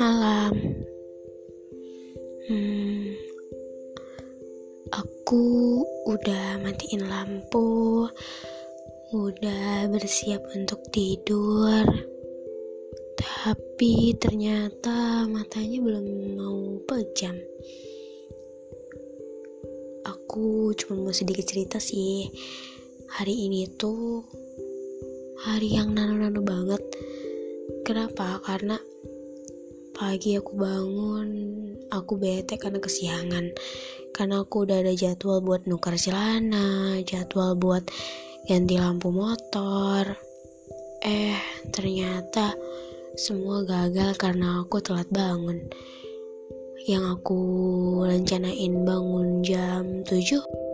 Malam. Hmm, aku udah matiin lampu, udah bersiap untuk tidur. Tapi ternyata matanya belum mau pejam. Aku cuma mau sedikit cerita sih. Hari ini tuh hari yang nano-nano banget kenapa karena pagi aku bangun aku bete karena kesiangan. Karena aku udah ada jadwal buat nukar celana jadwal buat ganti lampu motor. Eh ternyata semua gagal karena aku telat bangun. Yang aku rencanain bangun jam 7